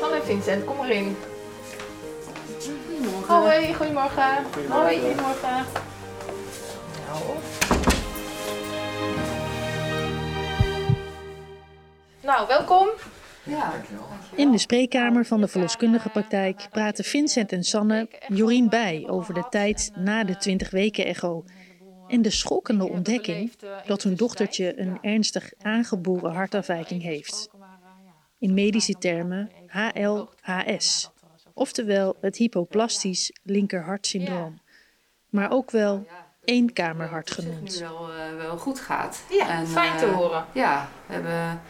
Hallo Vincent, kom erin. Hoi, goedemorgen. Hoi, goedemorgen. Nou. Nou, welkom. Ja. In de spreekkamer van de verloskundige praktijk praten Vincent en Sanne Jorien bij over de tijd na de 20 weken echo en de schokkende ontdekking dat hun dochtertje een ernstig aangeboren hartafwijking heeft. In medische termen HLHS, oftewel het hypoplastisch linkerhartsyndroom, maar ook wel eenkamerhart Het nu genoemd. wel, eh, wel goed gaat. Ja, fijn te eh, horen. Ja, we, hebben,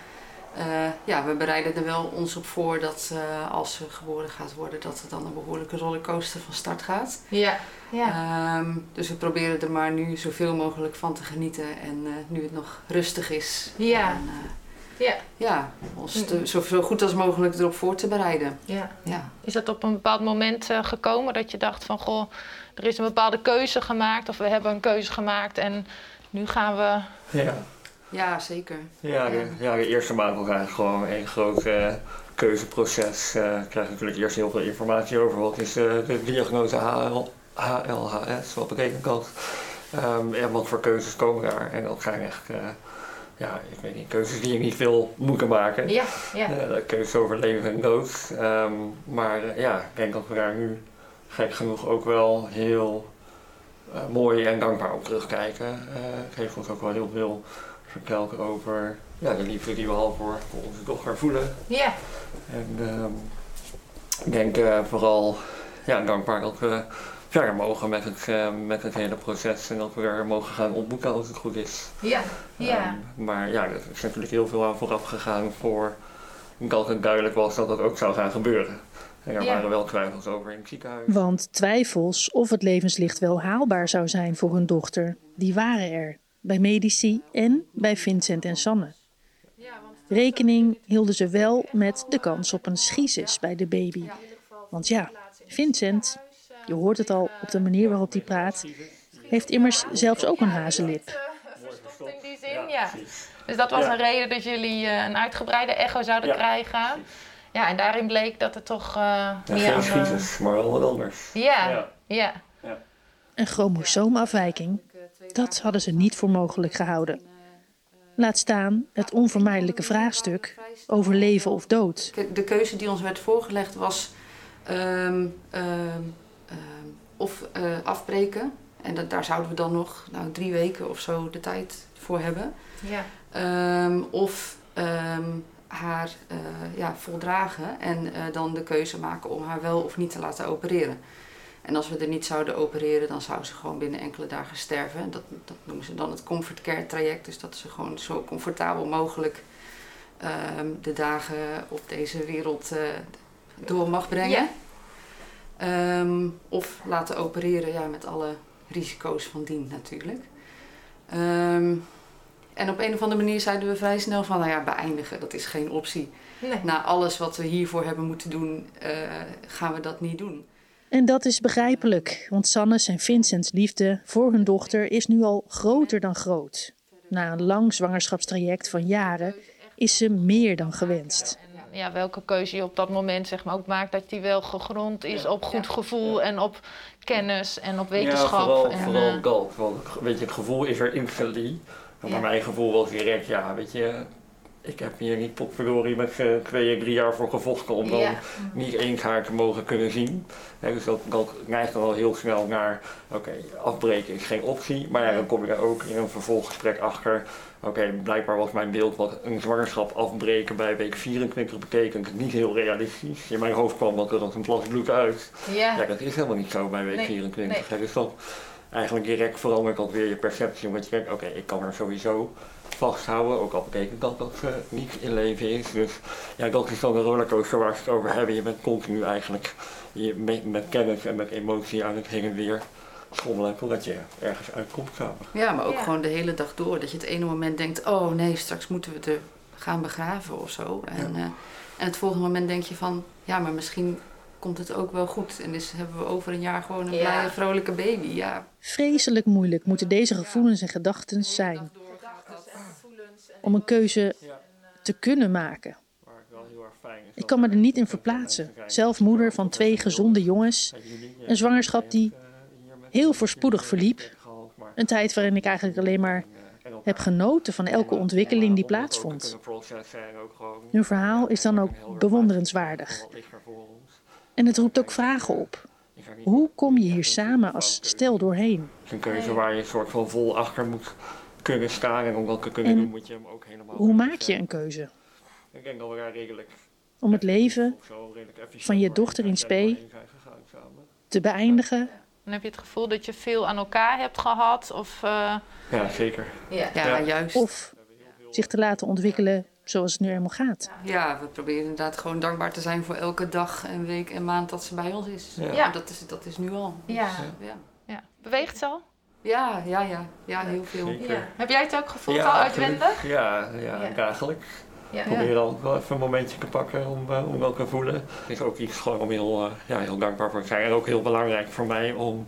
eh, ja, we bereiden er wel ons op voor dat eh, als ze geboren gaat worden, dat het dan een behoorlijke rollercoaster van start gaat. Ja, ja. Ehm, dus we proberen er maar nu zoveel mogelijk van te genieten en eh, nu het nog rustig is. Ja. En, Ja. ja, ons te- zo, zo goed als mogelijk erop voor te bereiden. ja. Ja. Is dat op een bepaald moment eh, gekomen dat je dacht van goh, er is een bepaalde keuze gemaakt of we hebben een keuze gemaakt en nu gaan we. Ja, ja, zeker. ja, de, ja, de eerste maand was eigenlijk gewoon een groot eh, keuzeproces. Ik krijg natuurlijk eerst heel veel informatie over wat is eh, de diagnose HL, HLHS, wat betekent dat. Ehm, en wat voor keuzes komen daar. En dat zijn echt, ja, ik weet niet, keuzes die je niet veel moeten maken. Ja, ja. Keuzes over leven en dood. Ehm, maar ja, ik denk dat we daar nu gek genoeg ook wel heel mooi en dankbaar op terugkijken. Het heeft ons ook wel heel veel verteld over ja, de liefde die we al voor, voor onze dochter voelen. Ja, En ehm, ik denk eh, vooral ja, dankbaar dat we verder mogen met het, eh, met het hele proces en dat we er mogen gaan ontmoeten als het goed is. ja, ja. Ehm, maar ja, er is natuurlijk heel veel aan vooraf gegaan voor dat het duidelijk was dat dat ook zou gaan gebeuren. En er Ja. waren wel twijfels over in het ziekenhuis. Want twijfels of het levenslicht wel haalbaar zou zijn voor hun dochter, die waren er. Bij medici en bij Vincent en Sanne. Rekening hielden ze wel met de kans op een schisis bij de baby. Want ja, Vincent, je hoort het al op de manier waarop hij praat, heeft immers zelfs ook een hazenlip. In die zin, ja. Dus dat was Ja. een reden dat jullie eh, een uitgebreide echo zouden Ja. krijgen. Ja, en daarin bleek dat het toch eh Ja, meer geen schieters, maar wel wat anders. Ja, ja. Een chromosoomafwijking, dat hadden ze niet voor mogelijk gehouden. Laat staan het onvermijdelijke vraagstuk over leven of dood. De keuze die ons werd voorgelegd was ehm, ehm, ehm, of eh, afbreken. En dat, daar zouden we dan nog nou, drie weken of zo de tijd voor hebben. ja. Ehm, of ehm, haar eh, ja, voldragen en eh, dan de keuze maken om haar wel of niet te laten opereren. En als we er niet zouden opereren, dan zou ze gewoon binnen enkele dagen sterven. En dat, dat noemen ze dan het comfort care traject. Dus dat ze gewoon zo comfortabel mogelijk ehm, de dagen op deze wereld eh, door mag brengen. Ja. Ehm, of laten opereren ja, met alle risico's van dien natuurlijk. Ehm, en op een of andere manier zeiden we vrij snel van, nou ja, beëindigen, dat is geen optie. Nee. Na alles wat we hiervoor hebben moeten doen, eh, gaan we dat niet doen. En dat is begrijpelijk, want Sannes en Vincents liefde voor hun dochter is nu al groter dan groot. Na een lang zwangerschapstraject van jaren is ze meer dan gewenst. En ja, welke keuze je op dat moment zeg maar, ook maakt, dat die wel gegrond is op goed gevoel en op kennis en op wetenschap. Ja, vooral, en, vooral eh, dat. Want weet je, het gevoel is er instantly. Maar Ja. mijn gevoel was direct, ja, weet je, ik heb hier niet potverdorie met z'n tweeën, drie jaar voor gevochten om dan niet eens haar te mogen kunnen zien. Dus dat, dat neigt dan wel heel snel naar, oké, afbreken is geen optie. Maar ja, dan kom je er ook in een vervolggesprek achter. Oké, blijkbaar was mijn beeld wat een zwangerschap afbreken bij week 24 betekent niet heel realistisch. In mijn hoofd kwam dat er als een plas bloed uit. ja. Ja, dat is helemaal niet zo bij week Nee, 24. hè. Dus dat eigenlijk direct verandert dat weer je perceptie. Omdat je denkt, oké, ik kan er sowieso vasthouden. Ook al betekent dat dat ze niet in leven is. Dus ja, dat is dan een rollercoaster waar we het over hebben. Je bent continu eigenlijk je met, met kennis en met emotie aan het heen en weer schommelen totdat je ergens uitkomt samen. Ja, maar ook Ja. gewoon de hele dag door. Dat je het ene moment denkt, oh nee, straks moeten we het gaan begraven of zo. En, eh, en het volgende moment denk je van, ja, maar misschien komt het ook wel goed. En dus hebben we over een jaar gewoon een Ja. blije, vrolijke baby. Ja, Vreselijk moeilijk moeten deze gevoelens en gedachten zijn. Om een keuze te kunnen maken. Ik kan me er niet in verplaatsen. Zelf moeder van twee gezonde jongens. Een zwangerschap die heel voorspoedig verliep. Een tijd waarin ik eigenlijk alleen maar heb genoten van elke ontwikkeling die plaatsvond. Hun verhaal is dan ook bewonderenswaardig. er. En het roept ook vragen op. Hoe kom je hier samen als stel doorheen? Het is een keuze waar je een soort van vol achter moet kunnen staan. En om dat te kunnen En doen moet je hem ook helemaal... Hoe maak je een keuze? Ik denk dat we daar redelijk... Om het leven of zo redelijk efficiënt van je dochter in spe te beëindigen? Dan heb je het gevoel dat je veel aan elkaar hebt gehad. Of, eh, Ja, zeker. Ja, Ja. juist. Of zich te laten ontwikkelen zoals het nu eenmaal gaat? Ja, we proberen inderdaad gewoon dankbaar te zijn voor elke dag en week en maand dat ze bij ons is. Ja. Ja. Dat, is dat is nu al. ja. Ja, Ja. Beweegt ze al? Ja, ja, ja, ja heel veel. Heb jij het ook gevoeld Ja, al uitwendig? Ja, ja, Ja. dagelijks. Ja. Ik probeer dan ook wel even een momentje te pakken om, eh, om dat te voelen. Het is ook iets gewoon om heel, eh, ja, heel dankbaar voor te zijn. En ook heel belangrijk voor mij om,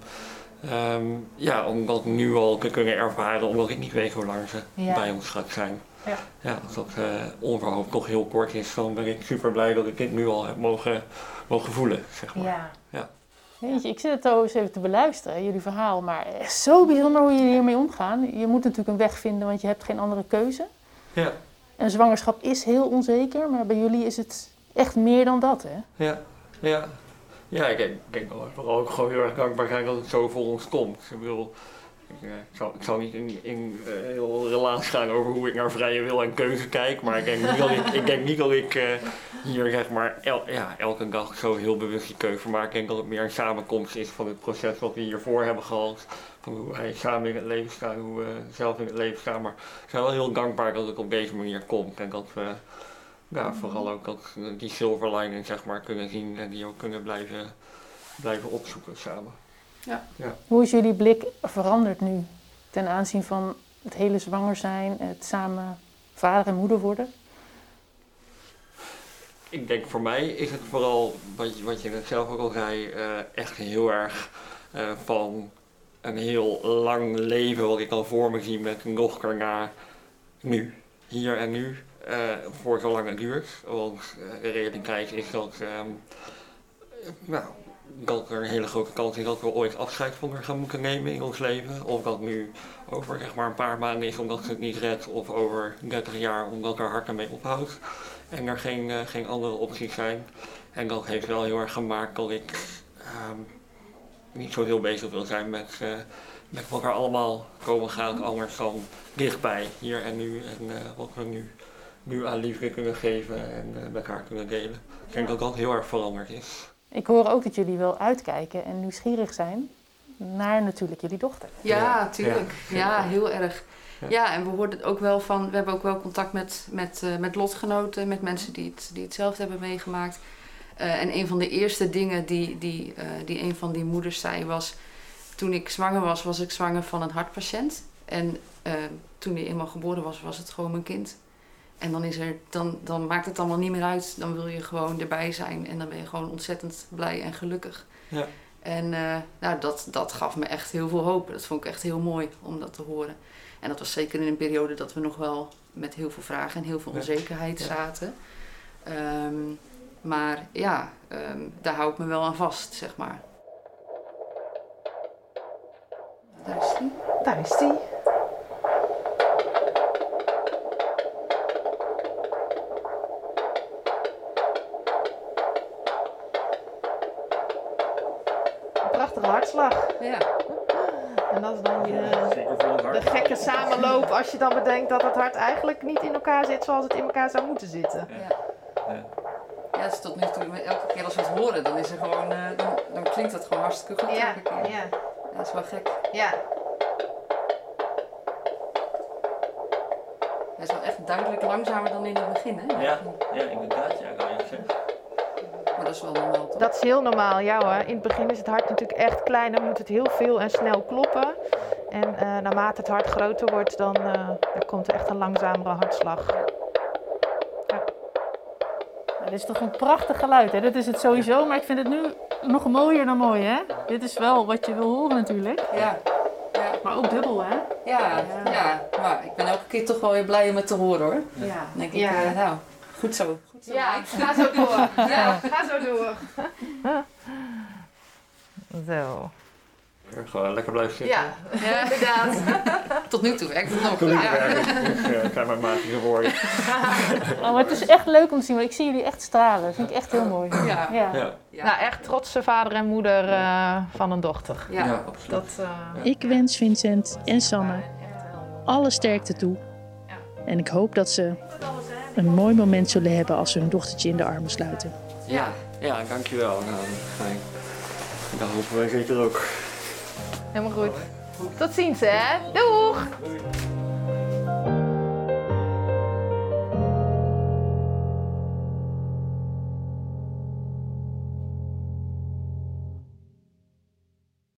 ehm, ja, om dat nu al te kunnen ervaren, omdat ik niet weet hoe lang ze Ja. bij ons gaat zijn. Ja. Ja, als dat eh onverhoopt nog heel kort is, dan ben ik super blij dat ik dit nu al heb mogen, mogen voelen, zeg maar. Ja. Weet je, ik zit het zo eens even te beluisteren, jullie verhaal. Maar echt zo bijzonder hoe jullie hiermee omgaan. Je moet natuurlijk een weg vinden, want je hebt geen andere keuze. Ja, En zwangerschap is heel onzeker, maar bij jullie is het echt meer dan dat, hè? ja, ja. Ja, ik denk, ik denk vooral ook gewoon heel erg dankbaar zijn dat het zo voor ons komt. Ik bedoel, ik, ik, zal, ik niet in, in eh, heel relaas gaan over hoe ik naar vrije wil en keuze kijk, maar ik denk niet dat ik, ik, denk ik eh, hier zeg maar ja, elke dag zo heel bewust die keuze maak. Ik denk dat het meer een samenkomst is van het proces wat we hiervoor hebben gehad. Van hoe wij samen in het leven staan, hoe we zelf in het leven staan. Maar ik ben wel heel dankbaar dat het op deze manier komt en dat we ja, vooral ook dat, die silver lining zeg maar kunnen zien en die ook kunnen blijven, blijven opzoeken samen. Hoe is jullie blik veranderd nu ten aanzien van het hele zwanger zijn, het samen vader en moeder worden? Ik denk voor mij is het vooral, wat je, wat je net zelf ook al zei, eh, echt heel erg eh, van een heel lang leven wat ik al voor me zie met een dochter naar nu. Hier en nu, eh, voor zolang het duurt. Want eh, de realiteit is dat, ehm, eh, nou, dat er een hele grote kans is dat we ooit afscheid van haar gaan moeten nemen in ons leven. Of dat nu over zeg maar, een paar maanden is omdat ze het niet redt, of over 30 jaar omdat haar hart ermee ophoudt en er geen, eh, geen andere opties zijn. En dat heeft wel heel erg gemaakt dat ik ehm, niet zo heel bezig wil zijn met, eh, met wat er allemaal komen gaat, anders dan dichtbij, hier en nu. En eh, wat we nu, nu aan liefde kunnen geven en met elkaar kunnen delen. Ik denk dat dat heel erg veranderd is. Ik hoor ook dat jullie wel uitkijken en nieuwsgierig zijn naar natuurlijk jullie dochter. Ja, Ja, tuurlijk. ja. Ja, heel erg. Ja. Ja, en we hoorden ook wel van, we hebben ook wel contact met, met, eh, met lotgenoten, met mensen die, het, die hetzelfde hebben meegemaakt. Eh, en een van de eerste dingen die, die, eh, die een van die moeders zei was, toen ik zwanger was, was ik zwanger van een hartpatiënt. En eh, toen hij eenmaal geboren was, was het gewoon mijn kind. En dan, is er, dan, dan maakt het allemaal niet meer uit. Dan wil je gewoon erbij zijn en dan ben je gewoon ontzettend blij en gelukkig. Ja. En eh, nou, dat, dat gaf me echt heel veel hoop. Dat vond ik echt heel mooi om dat te horen. En dat was zeker in een periode dat we nog wel met heel veel vragen en heel veel onzekerheid Ja. zaten. Ehm, maar ja, ehm, daar hou ik me wel aan vast, zeg maar. Daar is die. Daar is die. Ja. En dat is dan je, het de gekke samenloop als je dan bedenkt dat het hart eigenlijk niet in elkaar zit zoals het in elkaar zou moeten zitten. Ja. Ja, het is tot nu toe, elke keer als we het horen, dan, is er gewoon, eh, dan, dan klinkt dat gewoon hartstikke goed. elke keer. ja, Ja, dat is wel gek. ja. Het is wel echt duidelijk langzamer dan in het begin, hè? Ja, ja, inderdaad. Ja, kan je het zeggen. Maar dat is wel normaal, toch? Dat is heel normaal, ja hoor. In het begin is het hart natuurlijk echt klein, dan moet het heel veel en snel kloppen. En eh, naarmate het hart groter wordt, dan, eh, dan komt er echt een langzamere hartslag. Nou, dit is toch een prachtig geluid, hè? Dat is het sowieso, maar ik vind het nu nog mooier dan mooi, hè? Dit is wel wat je wil horen natuurlijk. Ja. ja. Maar ook dubbel, hè? Ja, ja, maar ik ben elke keer toch wel weer blij om het te horen hoor. Ja. Dan denk ik, Ja. eh, nou, goed zo. Goed zo Ja, ga zo door. Ja, ga zo door. Zo. Gewoon lekker blijven zitten. Ja, ja inderdaad. Tot nu toe werkt het nog. Toen ik Ja. werk, dus uh, zijn mijn maatjes geworden. Oh, maar het is echt leuk om te zien, want ik zie jullie echt stralen. Dat vind ik echt heel mooi. Ja. Ja. Nou, echt trotse vader en moeder eh, van een dochter. Ja. ja, absoluut. Dat, eh, Ik wens Vincent en Sanne alle sterkte toe. En ik hoop dat ze een mooi moment zullen hebben als ze hun dochtertje in de armen sluiten. Ja, ja, dankjewel. Nou, fijn. Dan hopen wij zeker ook. helemaal goed. Tot ziens, hè. Doeg! Doei.